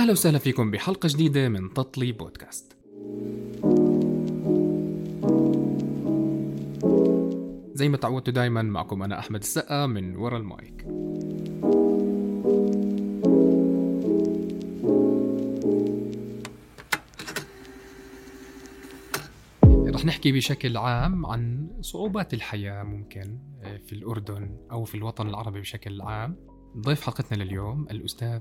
أهلا وسهلا فيكم بحلقة جديدة من تطلي بودكاست. زي ما تعودتوا دايما معكم أنا أحمد السقا من ورا المايك. رح نحكي بشكل عام عن صعوبات الحياة ممكن في الأردن أو في الوطن العربي بشكل عام. ضيف حلقتنا لليوم الأستاذ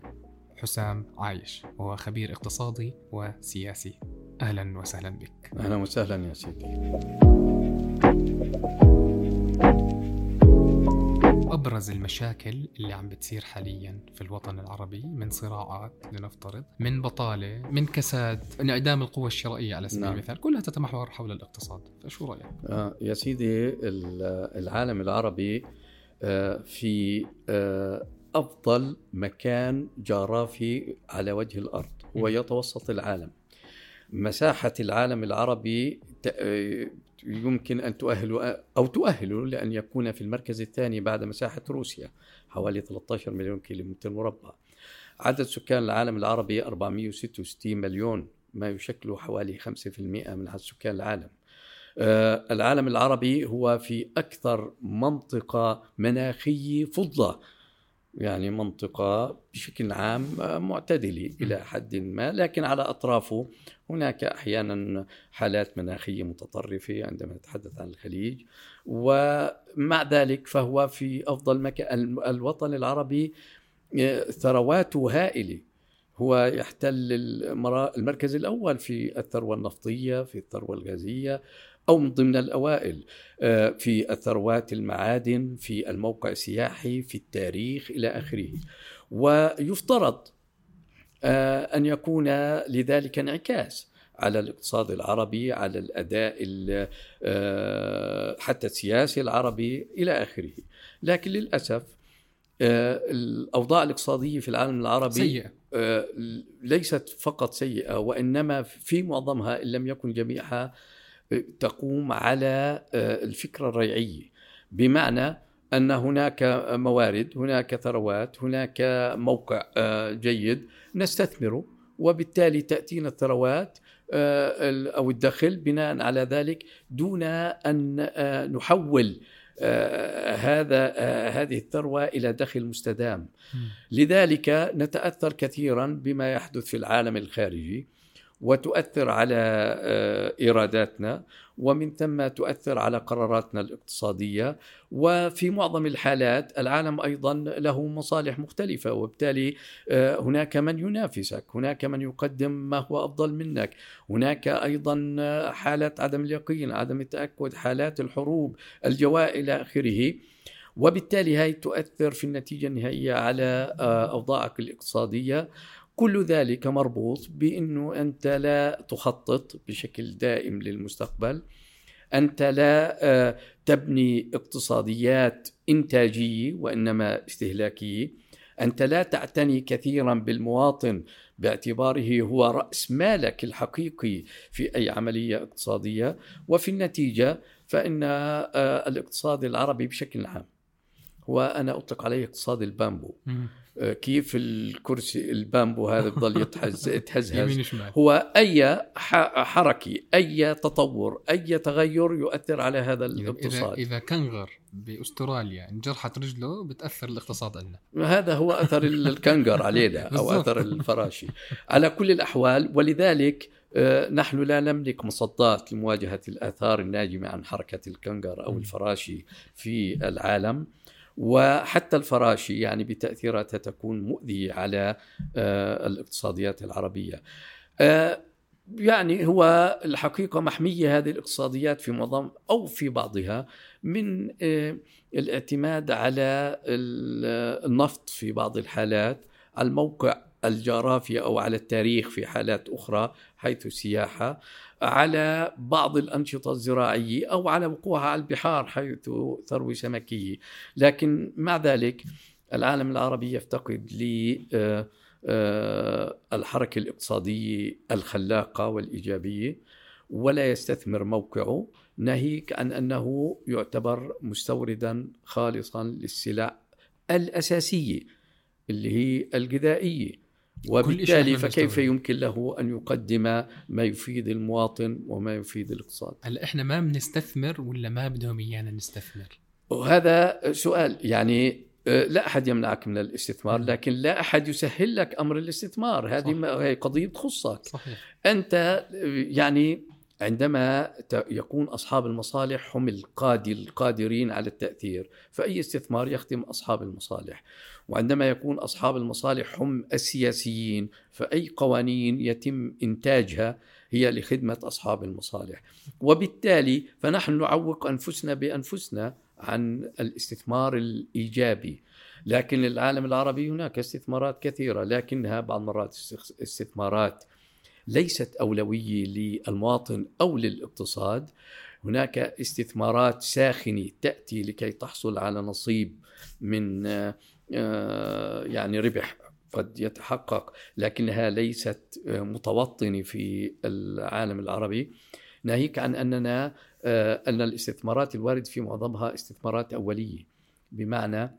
حسام عايش وهو خبير اقتصادي وسياسي أهلا وسهلا بك أهلا وسهلا يا سيدي أبرز المشاكل اللي عم بتصير حاليا في الوطن العربي من صراعات لنفترض من بطالة من كساد انعدام القوة الشرائية على سبيل نعم. المثال كلها تتمحور حول الاقتصاد فشو رأيك؟ آه يا سيدي ال- العالم العربي آه في آه أفضل مكان جغرافي على وجه الأرض هو م. يتوسط العالم. مساحة العالم العربي يمكن أن تؤهل أو تؤهل لأن يكون في المركز الثاني بعد مساحة روسيا حوالي 13 مليون كيلومتر مربع. عدد سكان العالم العربي 466 مليون ما يشكل حوالي 5% من عدد سكان العالم. آه، العالم العربي هو في أكثر منطقة مناخية فضة. يعني منطقة بشكل عام معتدلة إلى حد ما لكن على أطرافه هناك أحيانا حالات مناخية متطرفة عندما نتحدث عن الخليج ومع ذلك فهو في أفضل مكان ال- الوطن العربي آه، ثرواته هائلة. هو يحتل المركز الأول في الثروة النفطية في الثروة الغازية أو من ضمن الأوائل آه، في الثروات المعادن في الموقع السياحي في التاريخ إلى آخره. ويفترض آه، أن يكون لذلك انعكاس على الاقتصاد العربي على الأداء ال- آه، حتى السياسي العربي إلى آخره. لكن للأسف الأوضاع الاقتصادية في العالم العربي سيئة. ليست فقط سيئة وإنما في معظمها إن لم يكن جميعها تقوم على آه، الفكرة الريعية. بمعنى أن هناك موارد هناك ثروات هناك موقع آه، جيد نستثمره وبالتالي تأتينا الثروات آه، أو الدخل بناء على ذلك دون أن نحول هذا هذه الثروة إلى دخل مستدام. لذلك نتأثر كثيرا بما يحدث في العالم الخارجي. وتؤثر على آه، إيراداتنا ومن ثم تؤثر على قراراتنا الاقتصادية. وفي معظم الحالات العالم أيضا له مصالح مختلفة وبالتالي آه، هناك من ينافسك هناك من يقدم ما هو أفضل منك. هناك أيضا آه، حاله عدم اليقين عدم التأكد حالات الحروب الجواء إلى آخره. وبالتالي هاي تؤثر في النتيجة النهائية على أوضاعك الاقتصادية. كل ذلك مربوط بأنه أنت لا تخطط بشكل دائم للمستقبل. أنت لا آه، تبني اقتصاديات إنتاجية وإنما استهلاكية. أنت لا تعتني كثيرا بالمواطن باعتباره هو رأس مالك الحقيقي في أي عملية اقتصادية. وفي النتيجة فإن آه، الاقتصاد العربي بشكل عام هو أنا أطلق عليه اقتصاد البامبو. آه، كيف الكرسي البامبو هذا بضل يتهز يتهزهز. هو أي ح- حركة أي تطور أي تغير يؤثر على هذا الاقتصاد. إذا كنغر بأستراليا انجرحت رجله بتأثر الاقتصاد عندنا. هذا هو أثر الكنغر علينا بالضبط. أثر الفراشي. على كل الأحوال ولذلك آه، نحن لا نملك مصدات لمواجهة الآثار الناجمة عن حركة الكنغر م. الفراشي في العالم. وحتى الفراشي يعني بتأثيراتها تكون مؤذية على آه، الاقتصاديات العربية. آه، يعني هو الحقيقة محمية هذه الاقتصاديات في معظم أو في بعضها من آه، الاعتماد على ال- النفط في بعض الحالات على الموقع الجغرافي أو على التاريخ في حالات أخرى حيث السياحه على بعض الأنشطة الزراعية أو على وقوعها على البحار حيث ثروه سمكيه لكن مع ذلك العالم العربي يفتقد ل آه، آه، الحركة الاقتصادية الخلاقة والإيجابية ولا يستثمر موقعه ناهيك عن أنه يعتبر مستوردا خالصا للسلع الأساسية اللي هي الغذائية. وبالتالي فكيف يمكن له أن يقدم ما يفيد المواطن وما يفيد الاقتصاد؟ هلا إحنا ما بنستثمر ولا ما بدهم إيانا نستثمر؟ وهذا سؤال يعني آه، لا أحد يمنعك من الاستثمار لكن لا أحد يسهل لك أمر الاستثمار. هذه هي قضية تخصك. صحيح. أنت آه، يعني عندما يكون أصحاب المصالح هم القادر القادرين على التأثير فأي استثمار يخدم أصحاب المصالح. وعندما يكون أصحاب المصالح هم السياسيين فأي قوانين يتم إنتاجها هي لخدمة أصحاب المصالح. وبالتالي فنحن نعوق أنفسنا بأنفسنا عن الاستثمار الإيجابي. لكن العالم العربي هناك استثمارات كثيرة لكنها بعض المرات استثمارات ليست أولوية للمواطن أو للاقتصاد. هناك استثمارات ساخنة تأتي لكي تحصل على نصيب من آه، يعني ربح قد يتحقق لكنها ليست متوطنة في العالم العربي. ناهيك عن أننا آه، أن الاستثمارات الوارد في معظمها استثمارات أولية بمعنى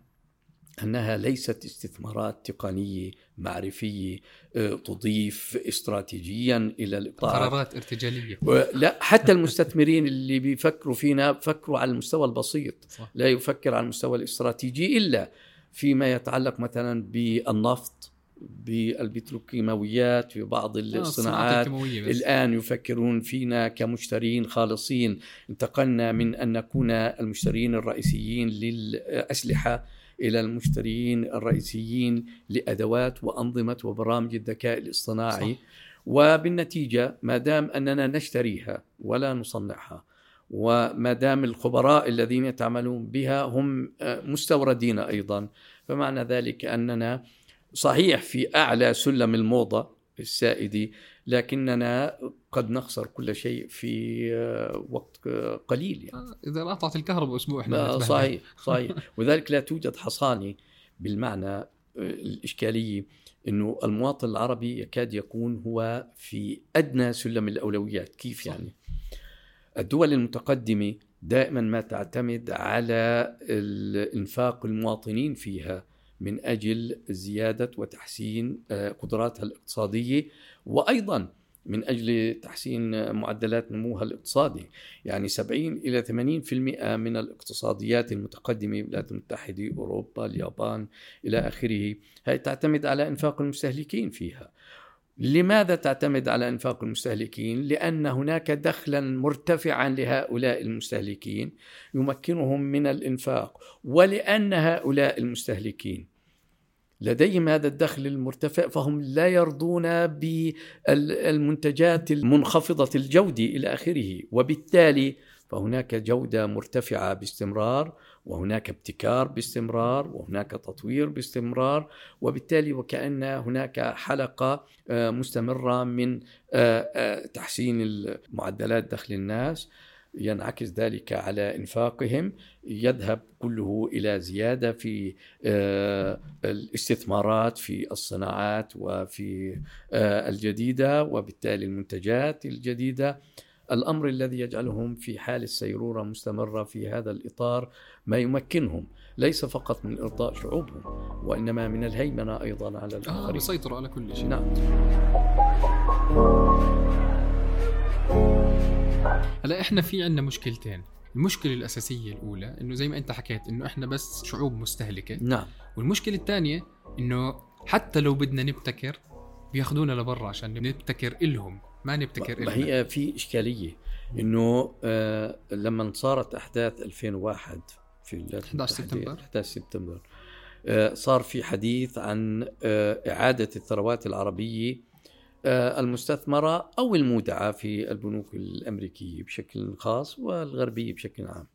أنها ليست استثمارات تقنية معرفية آه، تضيف استراتيجيا إلى الاقطاع قرارات ارتجالية. لا حتى المستثمرين اللي بيفكروا فينا بفكروا على المستوى البسيط صح. لا يفكر على المستوى الاستراتيجي إلا فيما يتعلق مثلا بالنفط بالبتروكيماويات في بعض آه، الصناعات. الآن يفكرون فينا كمشترين خالصين. انتقلنا من أن نكون المشترين الرئيسيين للأسلحة. إلى المشترين الرئيسيين لأدوات وأنظمة وبرامج الذكاء الاصطناعي صح. وبالنتيجة ما دام أننا نشتريها ولا نصنعها وما دام الخبراء الذين يتعاملون بها هم آه، مستوردين أيضا فمعنى ذلك أننا صحيح في أعلى سلم الموضة السائدي لكننا قد نخسر كل شيء في آه، وقت قليل يعني. آه، إذا قطعت الكهرباء أسبوع إحنا صحيح صحيح. وذلك لا توجد حصانة بالمعنى آه، الإشكالية أنه المواطن العربي يكاد يكون هو في أدنى سلم الأولويات. كيف يعني؟ الدول المتقدمة دائما ما تعتمد على الإنفاق المواطنين فيها من أجل زيادة وتحسين آه، قدراتها الاقتصادية. وأيضا من أجل تحسين معدلات نموها الاقتصادي، يعني 70 إلى 80% من الاقتصاديات المتقدمة الولايات المتحدة، أوروبا، اليابان إلى آخره، هي تعتمد على إنفاق المستهلكين فيها. لماذا تعتمد على إنفاق المستهلكين؟ لأن هناك دخلا مرتفعا لهؤلاء المستهلكين يمكنهم من الإنفاق، ولأن هؤلاء المستهلكين لديهم هذا الدخل المرتفع فهم لا يرضون بالمنتجات المنخفضة الجودة إلى آخره. وبالتالي فهناك جودة مرتفعة باستمرار وهناك ابتكار باستمرار وهناك تطوير باستمرار. وبالتالي وكأن هناك حلقة آه، مستمرة من آه، آه، تحسين معدلات دخل الناس. ينعكس ذلك على إنفاقهم يذهب كله إلى زيادة في آه، الاستثمارات في الصناعات وفي آه، الجديدة وبالتالي المنتجات الجديدة الأمر الذي يجعلهم في حال السيرورة مستمرة في هذا الإطار ما يمكنهم ليس فقط من إرضاء شعوبهم وإنما من الهيمنة أيضا على الآخرين. آه على كل شيء. نعم. هلا إحنا في عندنا مشكلتين. المشكلة الأساسية الأولى إنه زي ما أنت حكيت إنه إحنا بس شعوب مستهلكة. نعم. والمشكلة الثانية إنه حتى لو بدنا نبتكر بياخذونا لبرا عشان نبتكر إلهم ما نبتكر إلهم. هي في إشكالية إنه آه لما صارت أحداث 2001 في 11 سبتمبر. 11 سبتمبر آه صار في حديث عن آه إعادة الثروات العربية المستثمرة أو المودعة في البنوك الأمريكية بشكل خاص والغربية بشكل عام.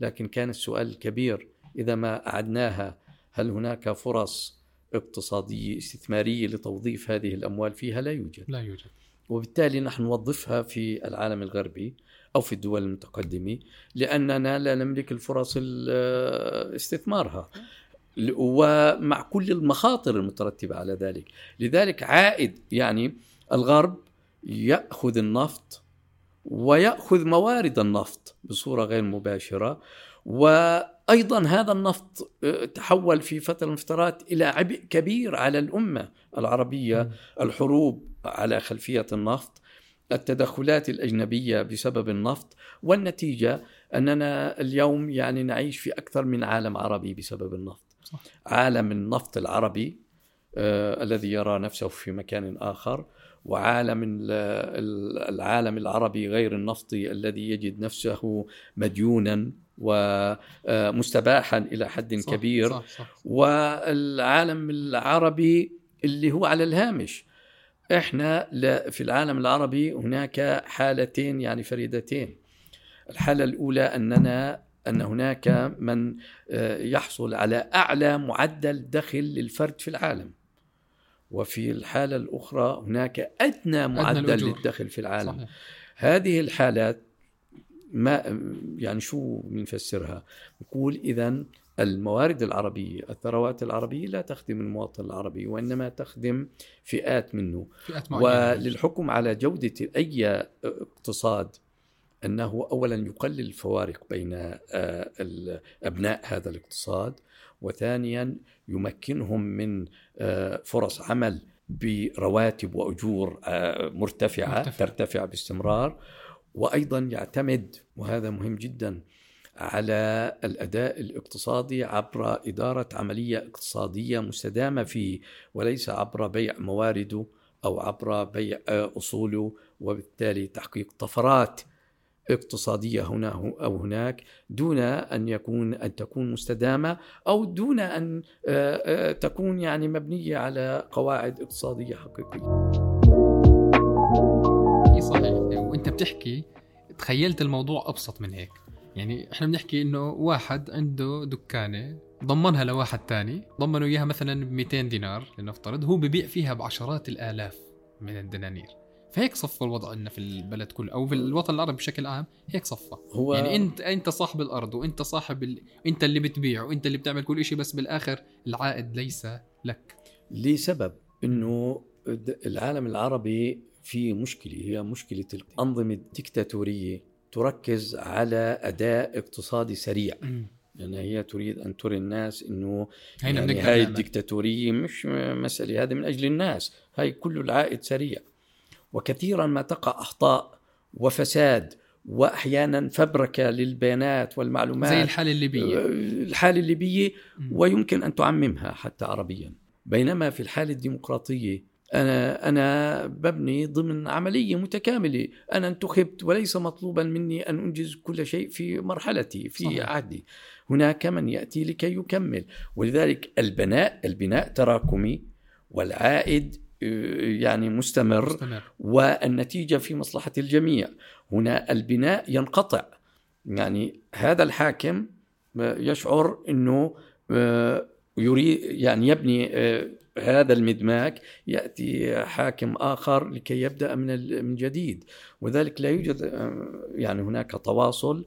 لكن كان السؤال الكبير إذا ما أعدناها هل هناك فرص اقتصادية استثمارية لتوظيف هذه الأموال فيها؟ لا يوجد. لا يوجد. وبالتالي نحن نوظفها في العالم الغربي أو في الدول المتقدمة لأننا لا نملك الفرص استثمارها. ومع كل المخاطر المترتبة على ذلك. لذلك عائد يعني الغرب يأخذ النفط ويأخذ موارد النفط بصورة غير مباشرة وأيضا هذا النفط آه، تحول في فترة من الفترات إلى عبء كبير على الأمة العربية الحروب على خلفية النفط التدخلات الأجنبية بسبب النفط والنتيجة أننا اليوم يعني نعيش في أكثر من عالم عربي بسبب النفط. صح. عالم النفط العربي آه الذي يرى نفسه في مكان آخر وعالم العالم العربي غير النفطي الذي يجد نفسه مديونا ومستباحا إلى حد صح كبير. صح صح. والعالم العربي اللي هو على الهامش. إحنا في العالم العربي هناك حالتين يعني فريدتين. الحالة الأولى أننا أن هناك من آه، يحصل على أعلى معدل دخل للفرد في العالم. وفي الحالة الأخرى هناك أدنى معدل أدنى للدخل في العالم. صحيح. هذه الحالات ما يعني شو بنفسرها؟ نقول إذا الموارد العربية الثروات العربية لا تخدم المواطن العربي وإنما تخدم فئات منه. فئات وللحكم على جودة أي اقتصاد أنه أولا يقلل الفوارق بين آه، أبناء هذا الاقتصاد وثانيا يمكنهم من آه، فرص عمل برواتب وأجور آه، مرتفعة مرتفع. ترتفع باستمرار وأيضا يعتمد وهذا مهم جدا على الأداء الاقتصادي عبر إدارة عملية اقتصادية مستدامة فيه وليس عبر بيع موارده أو عبر بيع أصوله وبالتالي تحقيق طفرات اقتصادية هنا أو هناك دون أن يكون أن تكون مستدامة أو دون أن آه، آه، تكون يعني مبنية على قواعد اقتصادية حقيقية. صحيح وأنت بتحكي تخيلت الموضوع أبسط من هيك. يعني إحنا بنحكي إنه واحد عنده دكانة ضمنها لواحد تاني ضمنوا إياها مثلا ب 200 دينار لنفترض هو ببيع فيها بعشرات الآلاف من الدنانير فهيك صفى الوضع عندنا في البلد كله أو في الوطن العربي بشكل عام هيك صفى هو يعني انت أنت صاحب الأرض وأنت صاحب ال... أنت اللي بتبيع وأنت اللي بتعمل كل شيء بس بالآخر العائد ليس لك. لسبب إنه العالم العربي في مشكلة هي مشكلة الأنظمة الدكتاتورية تركز على أداء اقتصادي سريع. لأن يعني هي تريد أن تري الناس إنه يعني هاي الدكتاتورية مش مسألة هذا من أجل الناس هاي كل العائد سريع. وكثيرا ما تقع أخطاء وفساد واحيانا فبركة للبيانات والمعلومات. زي الحالة الليبية. آه، الحالة الليبية ويمكن أن تعممها حتى عربيا. بينما في الحالة الديمقراطية أنا أنا ببني ضمن عملية متكاملة. أنا انتخبت وليس مطلوبا مني أن أنجز كل شيء في مرحلتي في صحيح. عهدي. هناك من يأتي لكي يكمل. ولذلك البناء البناء تراكمي والعائد يعني مستمر, مستمر. والنتيجة في مصلحة الجميع. هنا البناء ينقطع. يعني هذا الحاكم يشعر أنه آه، يريد يعني يبني آه، هذا المدماج يأتي حاكم آخر لكي يبدأ من من جديد. وذلك لا يوجد آه، يعني هناك تواصل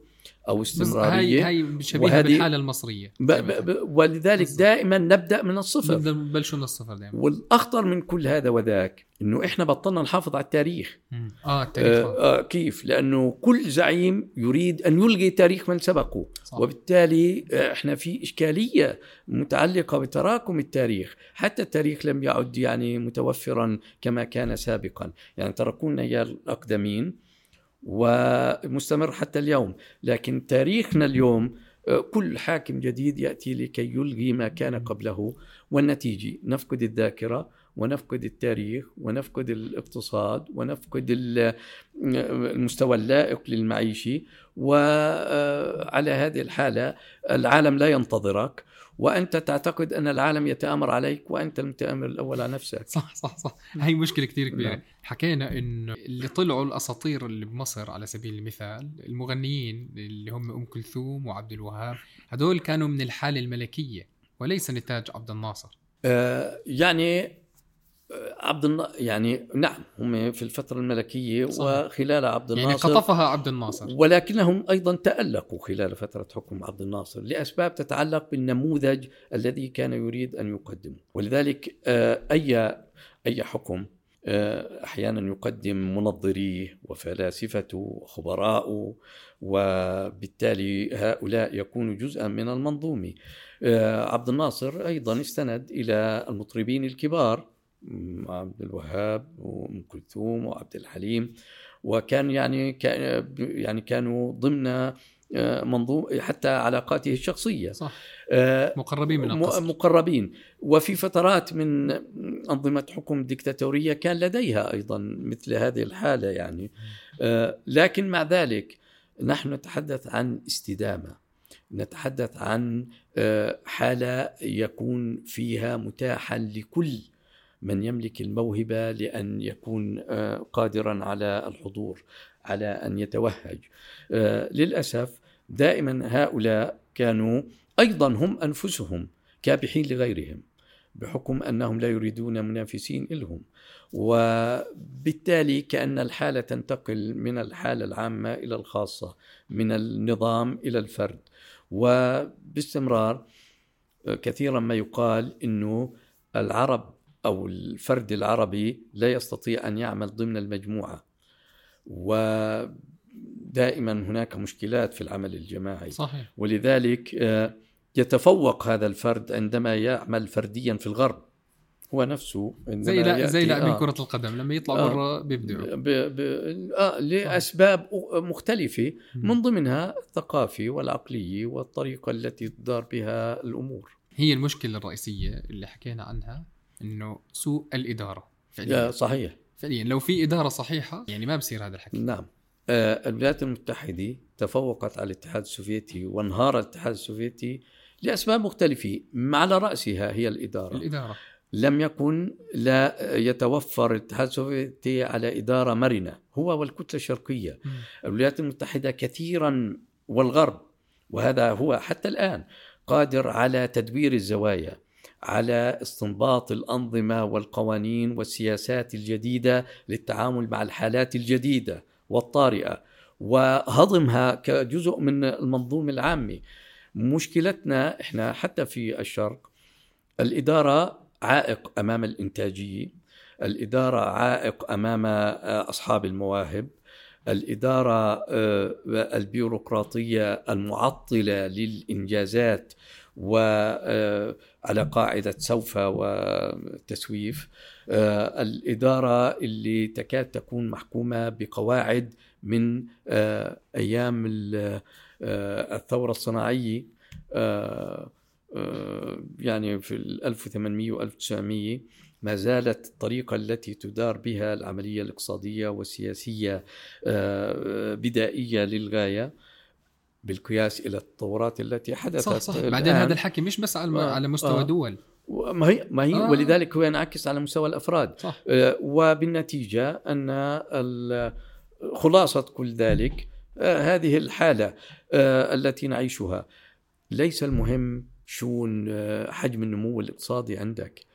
أو استمرارية. هاي هاي شبيهة بالحالة المصرية. ب ب ولذلك دائما نبدأ من الصفر. بلشوا من الصفر دائما. والأخطر من كل هذا وذاك إنه إحنا بطلنا نحافظ على التاريخ. آه التاريخ. آه, آه كيف؟ لأنه كل زعيم يريد أن يلغي تاريخ من سبقه. صح. وبالتالي آه، إحنا في إشكالية متعلقة بتراكم التاريخ. حتى التاريخ لم يعد يعني متوفرا كما كان سابقا. يعني تركونا يا الأقدمين. ومستمر حتى اليوم. لكن تاريخنا اليوم آه، كل حاكم جديد يأتي لكي يلغي ما كان قبله. والنتيجة نفقد الذاكرة. ونفقد التاريخ ونفقد الاقتصاد ونفقد المستوى اللائق للمعيشي وعلى آه، هذه الحالة العالم لا ينتظرك وأنت تعتقد أن العالم يتآمر عليك وأنت المتآمر الأول على نفسك. صح صح صح. هي مشكلة كثير كبيرة. نعم. حكينا انه اللي طلعوا الأساطير اللي بمصر على سبيل المثال المغنيين اللي هم أم كلثوم وعبد الوهاب هدول كانوا من الحالة الملكية وليس نتاج عبد الناصر. آه يعني عبد الن... يعني نعم هم في الفترة الملكية صحيح. وخلال عبد يعني الناصر يعني قطفها عبد الناصر. ولكنهم أيضا تألقوا خلال فترة حكم عبد الناصر لأسباب تتعلق بالنموذج الذي كان يريد أن يقدمه. ولذلك آه، أي أي حكم آه، أحيانا يقدم منظريه وفلاسفته وخبراءه وبالتالي هؤلاء يكونوا جزءا من المنظومة. آه، عبد الناصر أيضا استند إلى المطربين الكبار عبد الوهاب وأم كلثوم وعبد الحليم. وكان يعني كان يعني كانوا ضمن آه، منظوم حتى علاقاته الشخصية. صح. آه، مقربين من القصر مقربين. وفي فترات من أنظمة حكم ديكتاتورية كان لديها أيضا مثل هذه الحالة يعني. آه، لكن مع ذلك نحن نتحدث عن استدامة. نتحدث عن حالة يكون فيها متاحا لكل من يملك الموهبة لأن يكون قادرا على الحضور على أن يتوهج. للأسف دائما هؤلاء كانوا أيضا هم أنفسهم كابحين لغيرهم بحكم أنهم لا يريدون منافسين لهم. وبالتالي كأن الحالة تنتقل من الحالة العامة إلى الخاصة من النظام إلى الفرد. وباستمرار كثيرا ما يقال إنه العرب أو الفرد العربي لا يستطيع أن يعمل ضمن المجموعة. و دائما هناك مشكلات في العمل الجماعي. صحيح. ولذلك آه، يتفوق هذا الفرد عندما يعمل فرديا في الغرب. هو نفسه زي لا زي لاعبين آه كرة القدم لما يطلعوا آه برا بيبدعوا. ب ب آه لأسباب مختلفة. من ضمنها الثقافي والعقلي والطريقة التي تدار بها الأمور. هي المشكلة الرئيسية اللي حكينا عنها. إنه سوء الإدارة. فعليا. صحيح. فعليا. لو في إدارة صحيحة يعني ما بصير هذا الحكي. نعم. آه، الولايات المتحدة تفوقت على الاتحاد السوفيتي وانهار الاتحاد السوفيتي لأسباب مختلفة. على رأسها هي الإدارة. الإدارة. لم يكن لا يتوفر الاتحاد السوفيتي على إدارة مرنة. هو والكتلة الشرقية. م. الولايات المتحدة كثيرا والغرب. وهذا هو حتى الآن قادر على تدوير الزوايا. على استنباط الأنظمة والقوانين والسياسات الجديدة للتعامل مع الحالات الجديدة والطارئة. وهضمها كجزء من المنظومة العامة. مشكلتنا إحنا حتى في الشرق الإدارة عائق أمام الإنتاجية الإدارة عائق أمام أصحاب المواهب الإدارة آه، البيروقراطية المعطلة للإنجازات وعلى آه، قاعدة سوف وتسويف. آه، الإدارة اللي تكاد تكون محكومة بقواعد من آه، أيام الثورة الصناعية يعني في 1800 و 1900 ما زالت الطريقة التي تدار بها العملية الاقتصادية والسياسية بدائية للغاية. بالقياس إلى التطورات التي حدثت صح. صح بعدين هذا الحكي مش بس على, آه على مستوى آه. دول. ما هي ما هي آه. ولذلك هو ينعكس على مستوى الأفراد. صح. آه وبالنتيجة أن خلاصة كل ذلك آه هذه الحالة آه التي نعيشها. ليس المهم شو آه، حجم النمو الاقتصادي عندك.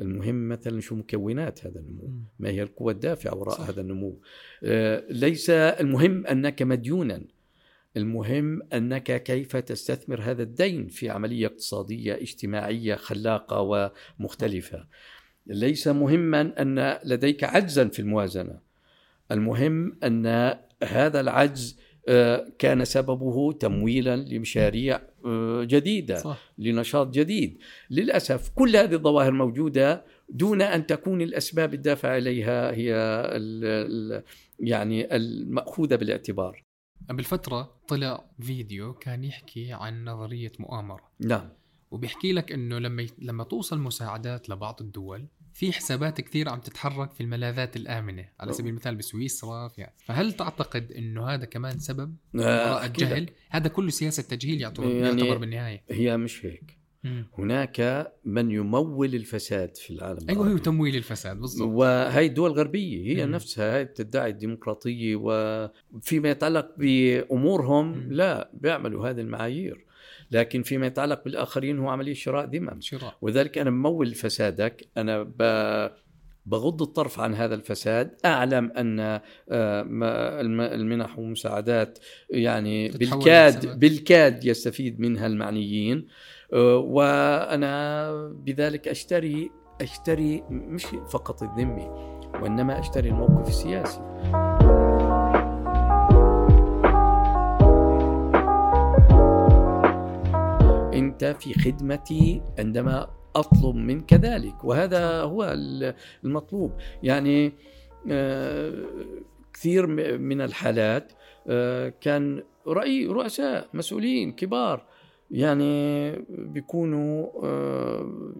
المهم مثلا شو مكونات هذا النمو. ما هي القوى الدافعة وراء صح. هذا النمو. آه، ليس المهم أنك مديونا. المهم أنك كيف تستثمر هذا الدين في عملية اقتصادية اجتماعية خلاقة ومختلفة. ليس مهما أن لديك عجزا في الموازنة. المهم أن هذا العجز آه، كان سببه تمويلا لمشاريع آه، جديدة صح. لنشاط جديد للأسف كل هذه الظواهر موجودة دون أن تكون الأسباب الدافعه إليها هي يعني المأخوذة بالاعتبار قبل فترة طلع فيديو كان يحكي عن نظرية مؤامرة. نعم. وبيحكي لك إنه لما ي... لما توصل مساعدات لبعض الدول في حسابات كثير عم تتحرك في الملاذات الآمنة على سبيل المثال بسويسرا في... فهل تعتقد إنه هذا كمان سبب آه الجهل؟ هذا كله سياسة تجهيل يعتبر, يعني يعتبر بالنهاية. هي مش هيك. هناك من يمول الفساد في العالم أيوه هو تمويل الفساد بالضبط. وهي دول غربيه هي مم. نفسها هي تدعي الديمقراطية وفيما يتعلق بأمورهم مم. لا بيعملوا هذه المعايير. لكن فيما يتعلق بالآخرين هو عملية شراء ذمم شراء. وذلك أنا ممول فسادك. أنا ب... بغض الطرف عن هذا الفساد. أعلم أن آه، المنح والمساعدات يعني بالكاد بالكاد يستفيد منها المعنيين. وأنا بذلك أشتري أشتري مش فقط الذمه وإنما أشتري الموقف السياسي. أنت في خدمتي عندما أطلب منك ذلك وهذا هو المطلوب. يعني آه، كثير من الحالات آه، كان رأي رؤساء مسؤولين كبار يعني بيكونوا آه،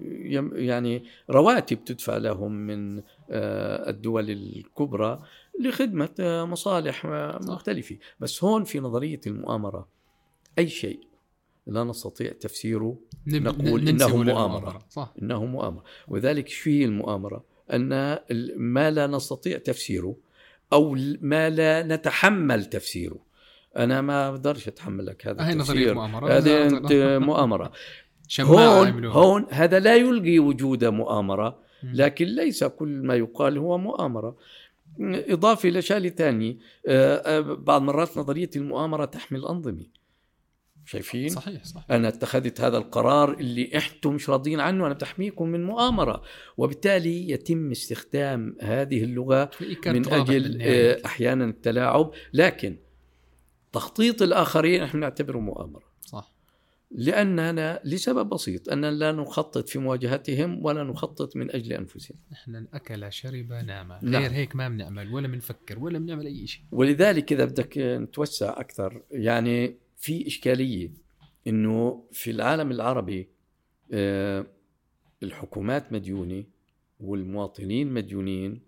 يعني رواتب تدفع لهم من الدول الكبرى لخدمة مصالح مختلفة. بس هون في نظرية المؤامرة. أي شيء. لا نستطيع تفسيره نقول إنه مؤامرة. صح. إنه مؤامرة. وذلك شو هي المؤامرة. أن ما لا نستطيع تفسيره أو ما لا نتحمل تفسيره. أنا ما أقدرش أتحمل لك هذا التفسير مؤامرة. هذه أنت مؤامرة. هون هون هذا لا يلغي وجود مؤامرة لكن ليس كل ما يقال هو مؤامرة. إضافة إلى شيء ثاني آه، آه، بعض مرات نظرية المؤامرة تحمل أنظمة. شايفين؟ صحيح صحيح. أنا اتخذت هذا القرار اللي أنتم مش راضيين عنه أنا بتحميكم من مؤامرة. وبالتالي يتم استخدام هذه اللغة من أجل آه، أحيانا التلاعب. لكن تخطيط الآخرين إحنا نعتبره مؤامرة. صح. لاننا لسبب بسيط اننا لا نخطط في مواجهتهم ولا نخطط من أجل انفسنا إحنا اكل شرب نام نعم. غير هيك ما بنعمل ولا بنفكر ولا بنعمل أي شيء. ولذلك إذا بدك نتوسع أكثر يعني في إشكالية إنه في العالم العربي آه، الحكومات مديونة والمواطنين مديونين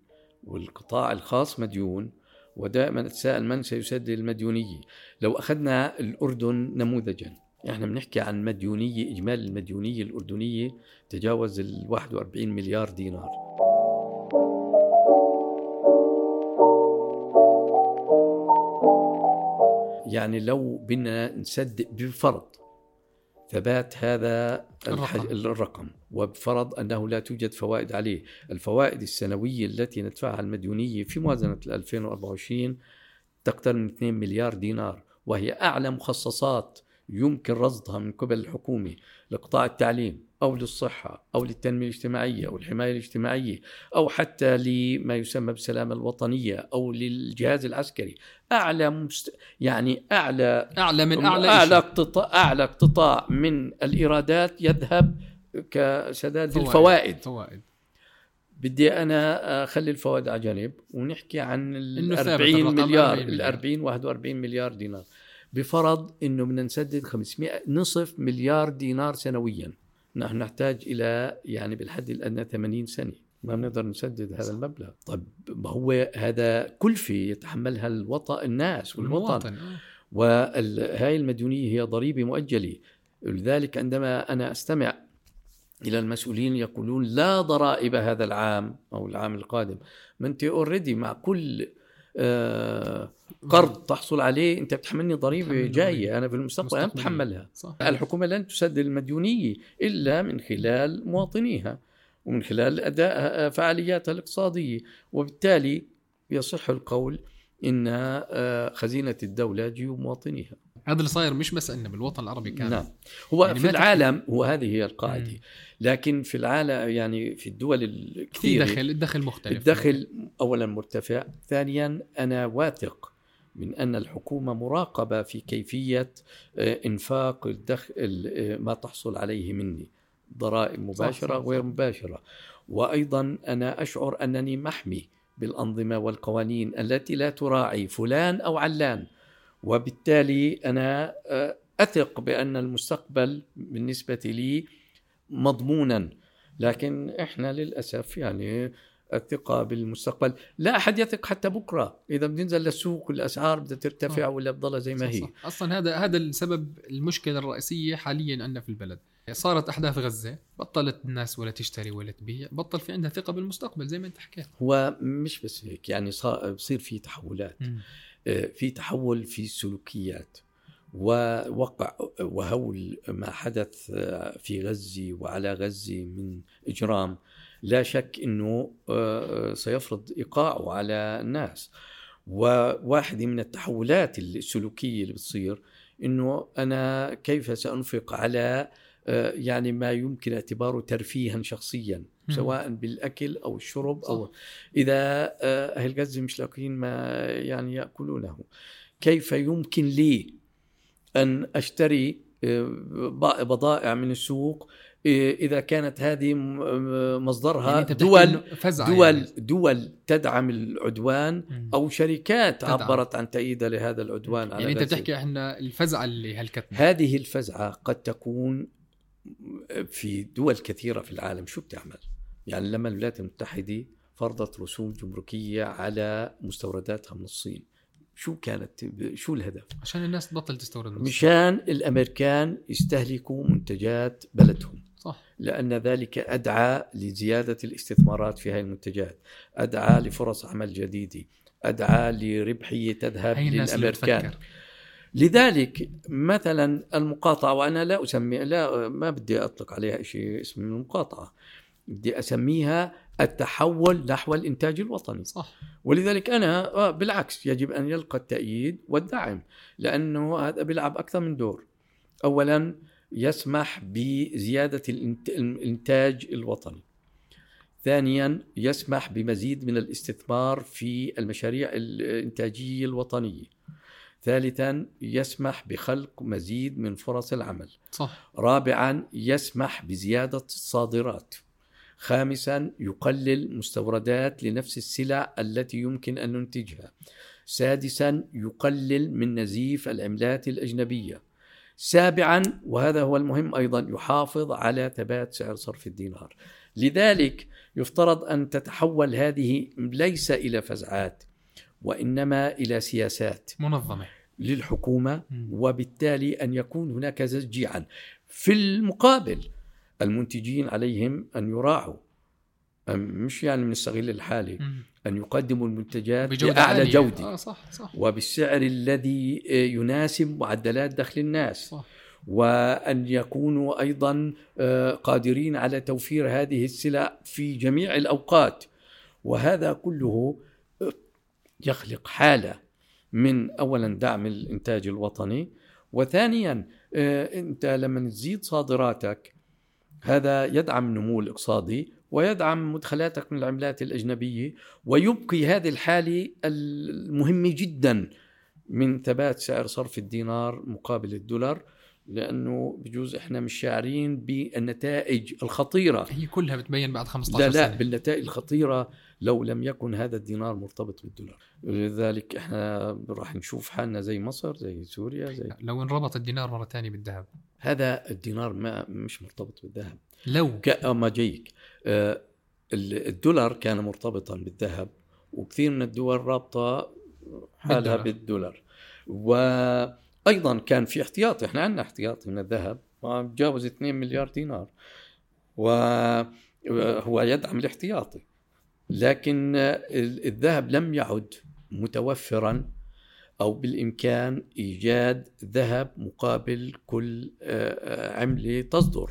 والقطاع الخاص مديون ودائما أتساءل من سيسدد المديونية لو أخذنا الأردن نموذجا. إحنا بنحكي عن مديونية إجمالي المديونية الأردنية تجاوز ال 41 مليار دينار. يعني لو بدنا نصدق بفرض ثبات هذا الرقم. الرقم. وبفرض أنه لا توجد فوائد عليه. الفوائد السنوية التي ندفعها المديونية في موازنة 2024 تقترب من 2 مليار دينار وهي أعلى مخصصات يمكن رصدها من قبل الحكومة. لقطاع التعليم. أو للصحة أو للتنمية الاجتماعية أو الحماية الاجتماعية أو حتى لما يسمى بالسلامة الوطنية أو للجهاز العسكري. أعلى مست... يعني أعلى أعلى من أعلى أعلى اقتطاع أعلى اقتطاع من الإيرادات يذهب كسداد فوائد. الفوائد. فوائد. بدي أنا أخلي الفوائد على جنب ونحكي عن ال 40 مليار ال 40 41 مليار دينار. بفرض إنه بدنا نسدد 500 نصف مليار دينار سنويا. نحن نحتاج إلى يعني بالحد الأدنى 80 سنة. ما بنقدر نسدد هذا المبلغ. طيب ما هو هذا كلفة يتحملها الوطن الناس والوطن؟ آه. وهاي المديونية هي ضريبة مؤجلة. لذلك عندما أنا أستمع إلى المسؤولين يقولون لا ضرائب هذا العام أو العام القادم. ما أنت اوريدي مع كل آه قرض تحصل عليه أنت بتحملني ضريبة جاية أنا في المستقبل أنا بتحملها. صح. الحكومة لن تسدد المديونية إلا من خلال مواطنيها ومن خلال أداء فعالياتها الاقتصادية. وبالتالي يصح القول إن آه، خزينة الدولة جيوب مواطنيها. هذا اللي صاير مش بس إنه بالوطن العربي كان. نعم. هو يعني في العالم هو هذه هي القاعدة. مم. لكن في العالم يعني في الدول الكثيرة الدخل الدخل مختلف. الدخل اولا مرتفع ثانيا أنا واثق من أن الحكومة مراقبة في كيفية آه، إنفاق الدخل آه، ما تحصل عليه مني. ضرائب مباشرة وغير مباشرة. وأيضا أنا أشعر أنني محمي بالأنظمة والقوانين التي لا تراعي فلان أو علان. وبالتالي أنا آه، أثق بأن المستقبل بالنسبة لي مضمونا. لكن إحنا للأسف يعني الثقة بالمستقبل. لا أحد يثق حتى بكرة. إذا بننزل للسوق الاسعار بدها ترتفع صح. ولا بتضلها زي ما هي. صح. أصلا هذا هذا السبب المشكلة الرئيسية حاليا عندنا في البلد. صارت أحداث غزة بطلت الناس ولا تشتري ولا تبيع بطل في عندها ثقة بالمستقبل زي ما أنت حكيت. هو مش بس هيك يعني صار بصير في تحولات. م. آه، في تحول في السلوكيات. ووقع وهول ما حدث آه، في غزة وعلى غزة من إجرام. لا شك إنه آه، سيفرض ايقاعه على الناس وواحده من التحولات السلوكية اللي بتصير إنه أنا كيف سأنفق على آه، يعني ما يمكن اعتباره ترفيها شخصيا. سواء بالأكل أو الشرب أو. إذا آه، أهل غزة مش لاقيين ما يعني يأكلونه كيف يمكن لي أن أشتري آه، بضائع من السوق آه، إذا كانت هذه مصدرها يعني بتحكي دول دول يعني. دول تدعم العدوان. أو شركات تدعم. عبرت عن تأييدها لهذا العدوان على يعني انت. بتحكي إحنا الفزعة اللي هلكتنا هذه الفزعة قد تكون في دول كثيرة في العالم شو بتعمل؟ يعني لما الولايات المتحدة فرضت رسوم جمركية على مستورداتها من الصين شو كانت شو الهدف؟ عشان الناس تبطل تستورد. مشان الأمريكان يستهلكوا منتجات بلدهم صح. لأن ذلك أدعى لزيادة الاستثمارات في هذه المنتجات أدعى لفرص عمل جديدة أدعى لربحية تذهب للأمريكان. لذلك مثلا المقاطعة وأنا لا أسمي لا ما بدي أطلق عليها شيء اسم المقاطعة بدي أسميها التحول نحو الإنتاج الوطني. صح. ولذلك أنا آه، بالعكس يجب أن يلقى التأييد والدعم لأنه هذا بيلعب أكثر من دور. أولا يسمح بزيادة الإنت- الإنتاج الوطني. ثانيا يسمح بمزيد من الاستثمار في المشاريع الإنتاجية الوطنية. ثالثا يسمح بخلق مزيد من فرص العمل. صح. رابعا يسمح بزيادة الصادرات. خامسا يقلل مستوردات لنفس السلع التي يمكن أن ننتجها. سادسا يقلل من نزيف العملات الأجنبية. سابعا وهذا هو المهم أيضا يحافظ على ثبات سعر صرف الدينار. لذلك يفترض أن تتحول هذه ليس إلى فزعات وإنما إلى سياسات منظمة. للحكومة مم. وبالتالي أن يكون هناك تشجيعا في المقابل المنتجين عليهم أن يراعوا مش يعني بنستغل الحالة مم. أن يقدموا المنتجات بأعلى عالية. جودة. آه صح صح. وبالسعر الذي آه، يناسب معدلات دخل الناس. صح. وأن يكونوا أيضا آه، قادرين على توفير هذه السلع في جميع الأوقات. وهذا كله آه، يخلق حالة من أولا دعم الإنتاج الوطني وثانيا آه، أنت لما تزيد صادراتك هذا يدعم النمو الاقتصادي ويدعم مدخلاتك من العملات الأجنبية ويبقي هذه الحالة المهمة جدا من ثبات سعر صرف الدينار مقابل الدولار لأنه بجوز إحنا مش شاعرين بالنتائج الخطيرة. هي كلها بتبين بعد 15 لا لا سنة. بالنتائج الخطيرة لو لم يكن هذا الدينار مرتبط بالدولار. لذلك إحنا راح نشوف حالنا زي مصر زي سوريا زي لو انربط الدينار مرة ثانية بالذهب. هذا الدينار ما مش مرتبط بالذهب. لو. ما جايك الدولار كان مرتبطا بالذهب وكثير من الدول رابطة حالها بالدولار. وأيضا كان في احتياطي إحنا عندنا احتياطي من الذهب ما بتجاوز 2 مليار دينار. وهو يدعم الاحتياطي. لكن ال- الذهب لم يعد متوفرا أو بالإمكان إيجاد ذهب مقابل كل آه، آه، عملة تصدر.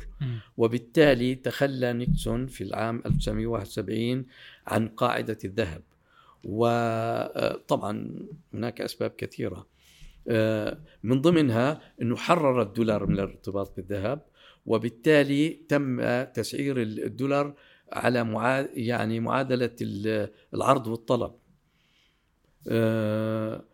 وبالتالي تخلى نيكسون في العام 1971 عن قاعدة الذهب وطبعا هناك أسباب كثيرة آه، من ضمنها أنه حرر الدولار من الارتباط بالذهب وبالتالي تم تسعير الدولار على. يعني معادلة ال- العرض والطلب آه، آه،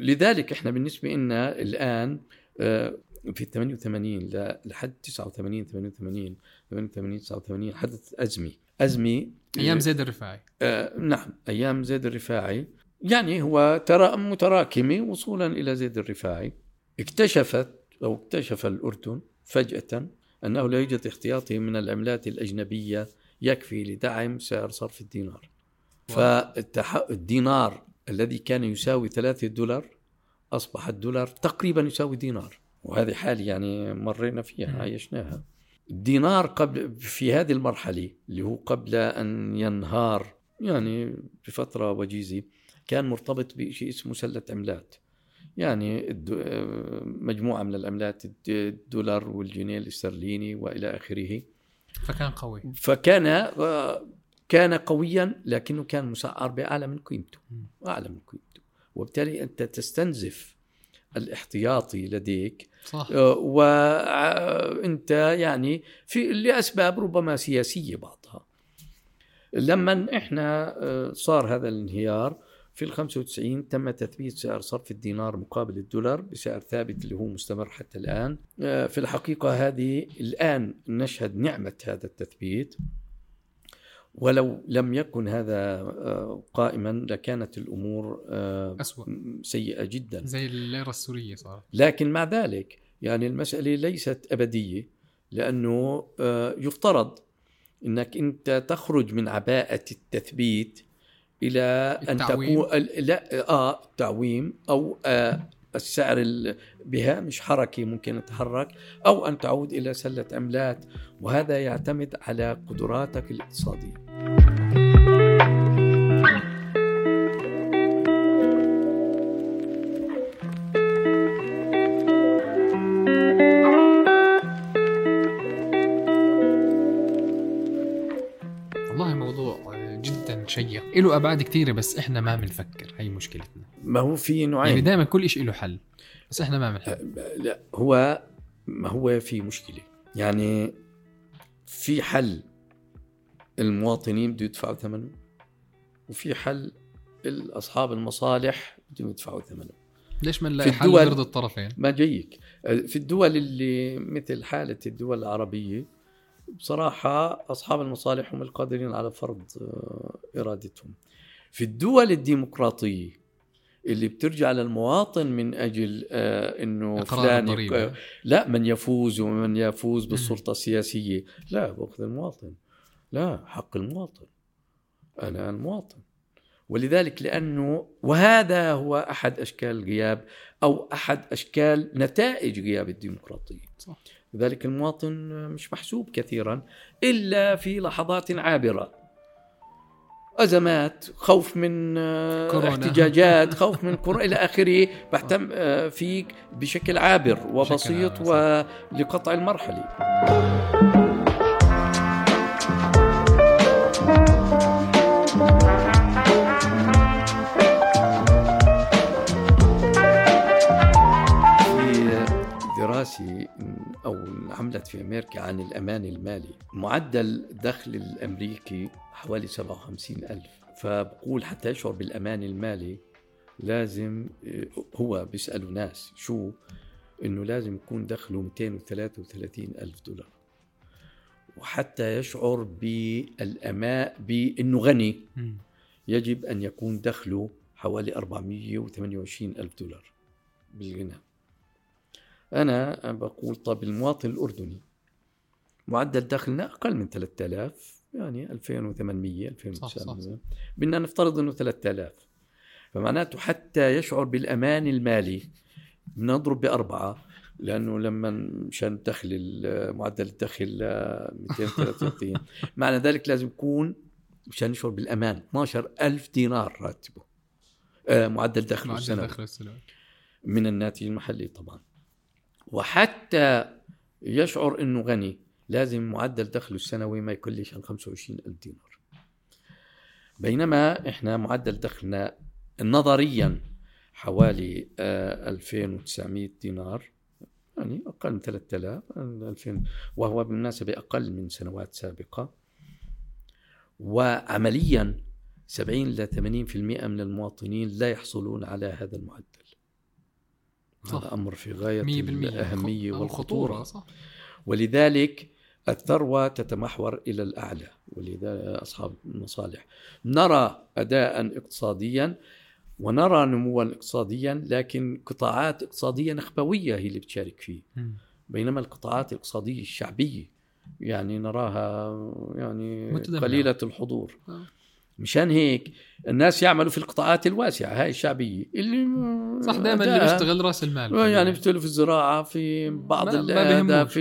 لذلك إحنا بالنسبة لنا الآن آه، في 88 ل- لحد 89 88 88 89 حدث أزمة أزمة أيام زيد الرفاعي. آه نعم أيام زيد الرفاعي. يعني هو ترى متراكمة وصولا إلى زيد الرفاعي. اكتشفت أو اكتشف الأردن فجأة أنه لا يوجد احتياطي من العملات الأجنبية يكفي لدعم سعر صرف الدينار. فالدينار الذي كان يساوي ثلاثة دولار أصبح الدولار تقريبا يساوي دينار. وهذه حال يعني مرينا فيها. عايشناها. الدينار قبل في هذه المرحلة اللي هو قبل أن ينهار يعني بفترة وجيزة كان مرتبط بشيء اسمه سلة عملات. يعني مجموعة من العملات الد- الدولار والجنيه الاسترليني وإلى آخره. فكان قوي. فكان آه، كان قويا لكنه كان مسعر بأعلى من قيمته. أعلى من قيمته. وبالتالي أنت تستنزف الاحتياطي لديك. صح. وانت يعني في لأسباب ربما سياسية بعضها. لما إحنا آه، صار هذا الانهيار في ال 95 تم تثبيت سعر صرف الدينار مقابل الدولار بسعر ثابت اللي هو مستمر حتى الآن. آه، في الحقيقة هذه الآن نشهد نعمة هذا التثبيت. ولو لم يكن هذا آه، قائما لكانت الأمور أسوأ. سيئة جدا. زي الليره السورية صارت. لكن مع ذلك يعني المسألة ليست أبدية لأنه يفترض إنك أنت تخرج من عباءة التثبيت إلى أن تكون لا آه تعويم أو آه السعر بهامش حركي ممكن يتحرك أو أن تعود إلى سلة عملات وهذا يعتمد على قدراتك الاقتصادية. له أبعاد كثيره بس إحنا ما بنفكر هي مشكلتنا. ما هو في نوعين. يعني دائما كل شيء له حل بس إحنا ما بنحل أه، لا هو ما هو في مشكلة. يعني في حل المواطنين بده يدفعوا ثمنه وفي حل اصحاب المصالح بدهم يدفعوا ثمنه. ليش ما نلاقي حل يرضي الطرفين؟ ما جايك. في الدول اللي مثل حالة الدول العربية بصراحة أصحاب المصالح هم القادرين على فرض آه، إرادتهم. في الدول الديمقراطية اللي بترجع للمواطن من أجل آه، أنه فلان يك... لا من يفوز ومن يفوز بالسلطة السياسية. لا بأخذ المواطن. لا حق المواطن. أنا المواطن. ولذلك لأنه وهذا هو أحد أشكال الغياب أو أحد أشكال نتائج غياب الديمقراطية. صح. لذلك المواطن مش محسوب كثيرا إلا في لحظات عابرة. أزمات خوف من آه، كورونا. احتجاجات خوف من كورونا إلى آخره بهتم آه، فيك بشكل عابر وبسيط ولقطع المرحلة. دراسي أو عملت في أمريكا عن الأمان المالي. معدل دخل الأمريكي حوالي 57 ألف. فبقول حتى يشعر بالأمان المالي لازم هو بيسألوا ناس شو؟ إنه لازم يكون دخله 233 ألف دولار. وحتى يشعر بالأمان بأنه غني. يجب أن يكون دخله حوالي 428 ألف دولار بالغنى أنا بقول طب المواطن الأردني. معدل دخلنا أقل من 3000 يعني 2800 2900 بدنا نفترض أنه 3000 فمعناته حتى يشعر بالأمان المالي بنضرب بأربعة لأنه لما مشان الدخل معدل الدخل 233 معنى ذلك لازم يكون مشان يشعر بالأمان. 12000 دينار راتبه. آه معدل دخله السنوي. من الناتج المحلي طبعا. وحتى يشعر إنه غني لازم معدل دخله السنوي ما يقلش عن 25 ألف دينار. بينما إحنا معدل دخلنا نظريا حوالي 2900 آه، دينار يعني أقل من 3000 2000 وهو بالمناسبة أقل من سنوات سابقة. وعمليا 70 ل 80% من المواطنين لا يحصلون على هذا المعدل. صح. هذا أمر في غاية الأهمية والخطورة. صح. ولذلك الثروة تتمحور إلى الأعلى ولذا أصحاب المصالح. نرى أداء اقتصاديا ونرى نموا اقتصاديا لكن قطاعات اقتصادية نخبوية هي اللي بتشارك فيه. بينما القطاعات الاقتصادية الشعبية يعني نراها يعني قليلة الحضور. آه. مشان هيك الناس يعملوا في القطاعات الواسعة هاي الشعبية اللي صح دائما اللي بيشتغل رأس المال. يعني بيشتغلوا في الزراعة في بعض ما في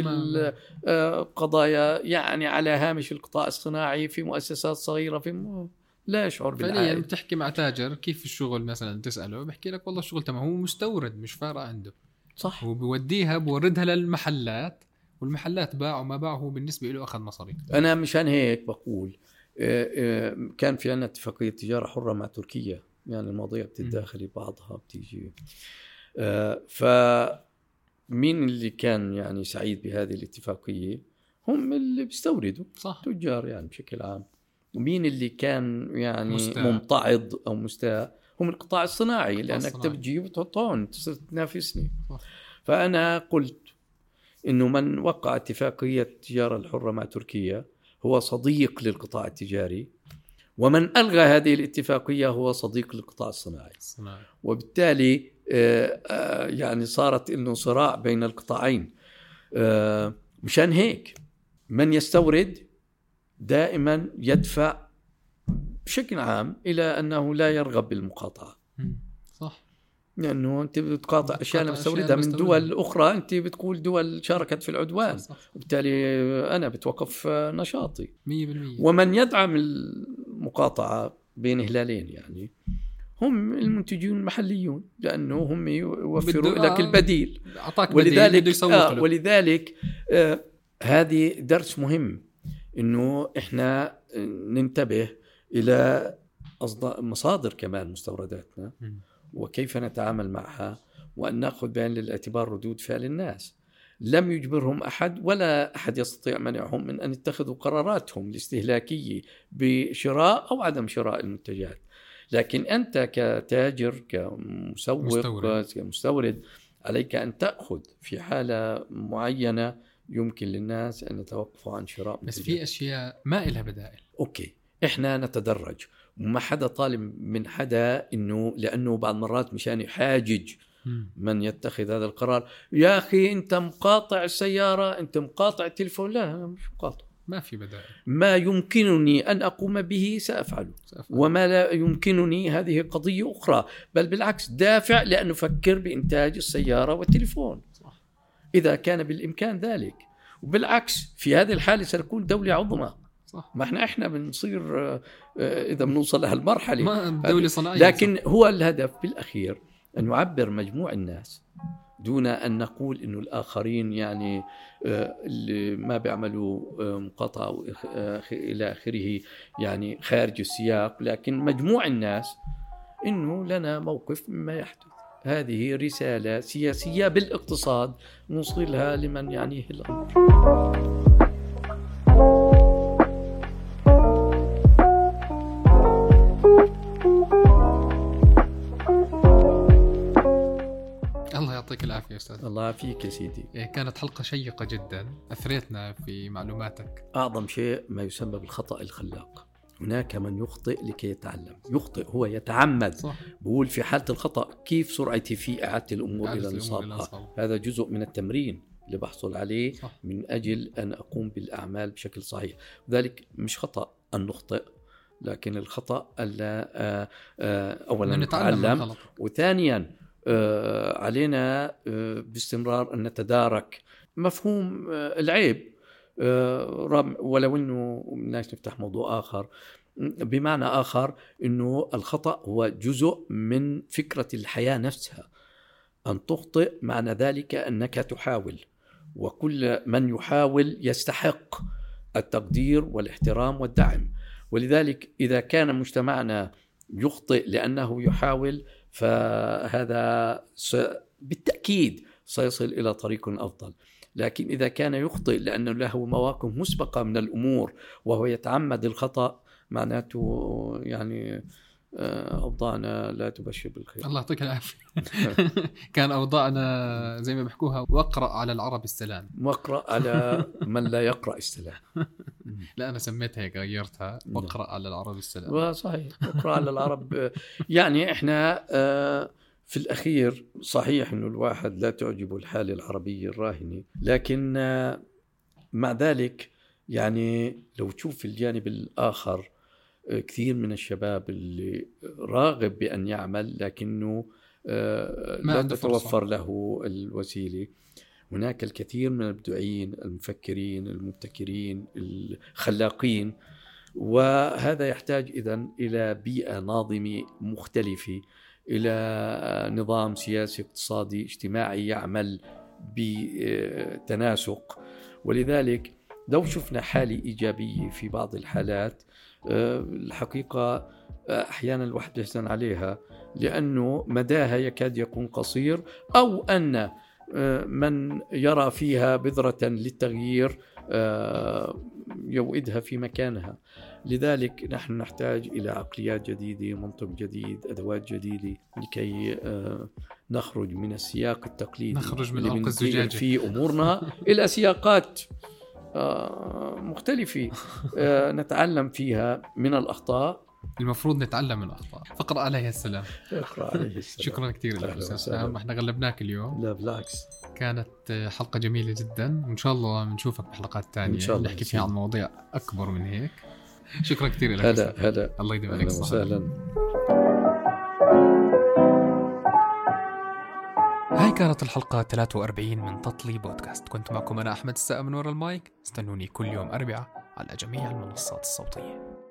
القضايا يعني على هامش القطاع الصناعي في مؤسسات صغيرة في لا يشعر بالعائد. فعليا بتحكي مع تاجر كيف الشغل مثلا تسأله؟ بحكي لك والله الشغل تمام هو مستورد مش فارقة عنده. صح. وبوديها بوردها للمحلات والمحلات باعوا ما باعوا بالنسبة له أخذ مصاري. أنا مشان هيك بقول آه، آه، كان في عندنا اتفاقية تجارة حرة مع تركيا يعني المواضيع بتتداخل بعضها بتيجي آه، ف مين اللي كان يعني سعيد بهذه الاتفاقية؟ هم اللي بيستوردوا صح تجار يعني بشكل عام ومين اللي كان يعني مستاء. ممتعض أو مستاء هم القطاع الصناعي لأنك. بتجيب وتحط هون تصير تنافسني. فأنا قلت إنه من وقع اتفاقية التجاره الحرة مع تركيا هو صديق للقطاع التجاري ومن ألغى هذه الاتفاقية هو صديق للقطاع الصناعي. صناعي. وبالتالي آه، آه، يعني صارت إنه صراع بين القطاعين. آه، مشان هيك من يستورد دائما يدفع بشكل عام إلى أنه لا يرغب بالمقاطعة. لأنه أنت بتقاطع أشياء أنا بستوردها من. دول أخرى أنت بتقول دول شاركت في العدوان صح صح وبالتالي أنا بتوقف نشاطي 100% ومن يدعم المقاطعة بين هلالين يعني هم المنتجون المحليون لأنه هم يوفروا لك. البديل أعطاك بديل ولذلك يسوق آه ولذلك آه هذه درس مهم إنه إحنا ننتبه إلى مصادر كمان مستورداتنا مم. وكيف نتعامل معها وأن نأخذ بعين الاعتبار ردود فعل الناس لم يجبرهم أحد ولا أحد يستطيع منعهم من أن يتخذوا قراراتهم الاستهلاكية بشراء أو عدم شراء المنتجات لكن أنت كتاجر كمسوق مستورد. كمستورد عليك أن تأخذ في حالة معينة يمكن للناس أن يتوقفوا عن شراء بس. في أشياء ما إلها بدائل أوكي إحنا نتدرج وما حدا طالب من حدا إنه لأنه بعض مرات مشان يحاجج. من يتخذ هذا القرار. يا أخي أنت مقاطع السياره أنت مقاطع التليفون لا أنا مش مقاطع. ما في بدائل. ما يمكنني أن أقوم به سأفعله. سأفعل. وما لا يمكنني هذه قضية أخرى. بل بالعكس دافع لأن أفكر بإنتاج السيارة والتليفون. صح. إذا كان بالإمكان ذلك. وبالعكس في هذه الحالة سنكون دولة عظمى. صح. ما إحنا إحنا بنصير آه، آه، إذا بنوصل لهالمرحله ما دولة صناعية لكن هو الهدف بالأخير أن يعبر مجموع الناس دون أن نقول إنه الآخرين يعني آه، اللي ما بيعملوا مقاطعة إلى آخره يعني خارج السياق. لكن مجموع الناس إنه لنا موقف مما يحدث. هذه رسالة سياسية بالإقتصاد نوصلها لمن يعنيه الأمر. يعطيك العافية يا أستاذ. الله فيك يا سيدي. إيه، كانت حلقة شيقة جدا. أثريتنا في معلوماتك. أعظم شيء ما يسمى بالخطأ الخلاق. هناك من يخطئ لكي يتعلم. يخطئ هو يتعمد. صح. بقول في حالة الخطأ كيف سرعتي في إعادة الأمور إلى نصابها. هذا جزء من التمرين اللي بحصل عليه صح. من أجل أن أقوم بالأعمال بشكل صحيح. ذلك مش خطأ أن نخطئ لكن الخطأ ألا آه، آه، أولا نتعلم وثانيا علينا آه، باستمرار أن نتدارك مفهوم آه، العيب. آه، ولو إنه بدناش نفتح موضوع آخر. بمعنى آخر إنه الخطأ هو جزء من فكرة الحياة نفسها. أن تخطئ معنى ذلك أنك تحاول. وكل من يحاول يستحق التقدير والاحترام والدعم. ولذلك إذا كان مجتمعنا يخطئ لأنه يحاول فهذا. بالتأكيد سيصل إلى طريق أفضل لكن إذا كان يخطئ لأنه له مواقف مسبقة من الأمور وهو يتعمد الخطأ معناته يعني أوضاعنا لا تبشر بالخير. الله يعطيك العافية. كان أوضاعنا زي ما بيحكوها واقرأ على العرب السلام. واقرا على من لا يقرأ السلام. لا أنا سميتها هيك غيرتها. نعم. واقرأ على العرب السلام. وصحيح اقرا على العرب. يعني إحنا آه، في الأخير صحيح إنه الواحد لا تعجبه الحاله العربيه الراهنه لكن آه، مع ذلك يعني لو تشوف الجانب الآخر آه، كثير من الشباب اللي راغب بأن يعمل لكنه آه، ما لا. تتوفر له الوسيلة هناك الكثير من المبدعين المفكرين المبتكرين الخلاقين وهذا يحتاج اذا إلى بيئة ناظمة مختلفة إلى نظام سياسي اقتصادي اجتماعي يعمل بتناسق ولذلك لو شفنا حالة إيجابية في بعض الحالات آه، الحقيقة أحيانا الواحد يحزن عليها لأنه مداها يكاد يكون قصير أو أن آه، من يرى فيها بذرة للتغيير آه، يوئدها في مكانها. لذلك نحن نحتاج إلى عقليات جديدة منطق جديد أدوات جديدة لكي آه، نخرج من السياق التقليدي نخرج من عمق الزجاجة في أمورنا إلى سياقات. مختلفة. نتعلم فيها من الأخطاء. المفروض نتعلم من الأخطاء. فقرأ عليه السلام. اقرأ عليه السلام. شكرا كثير لك أستاذ سام إحنا غلبناك اليوم. لا بالعكس. كانت حلقة جميلة جدا. وإن شاء الله بنشوفك بحلقات ثانية إن شاء الله نحكي فيها عن مواضيع أكبر من هيك. شكرا كثير لك هلا هلا. الله يديم عليك. وسهلا. هاي كانت الحلقة 43 من تطلي بودكاست. كنت معكم أنا أحمد السقا من وراء المايك. استنوني كل يوم أربعاء على جميع المنصات الصوتية.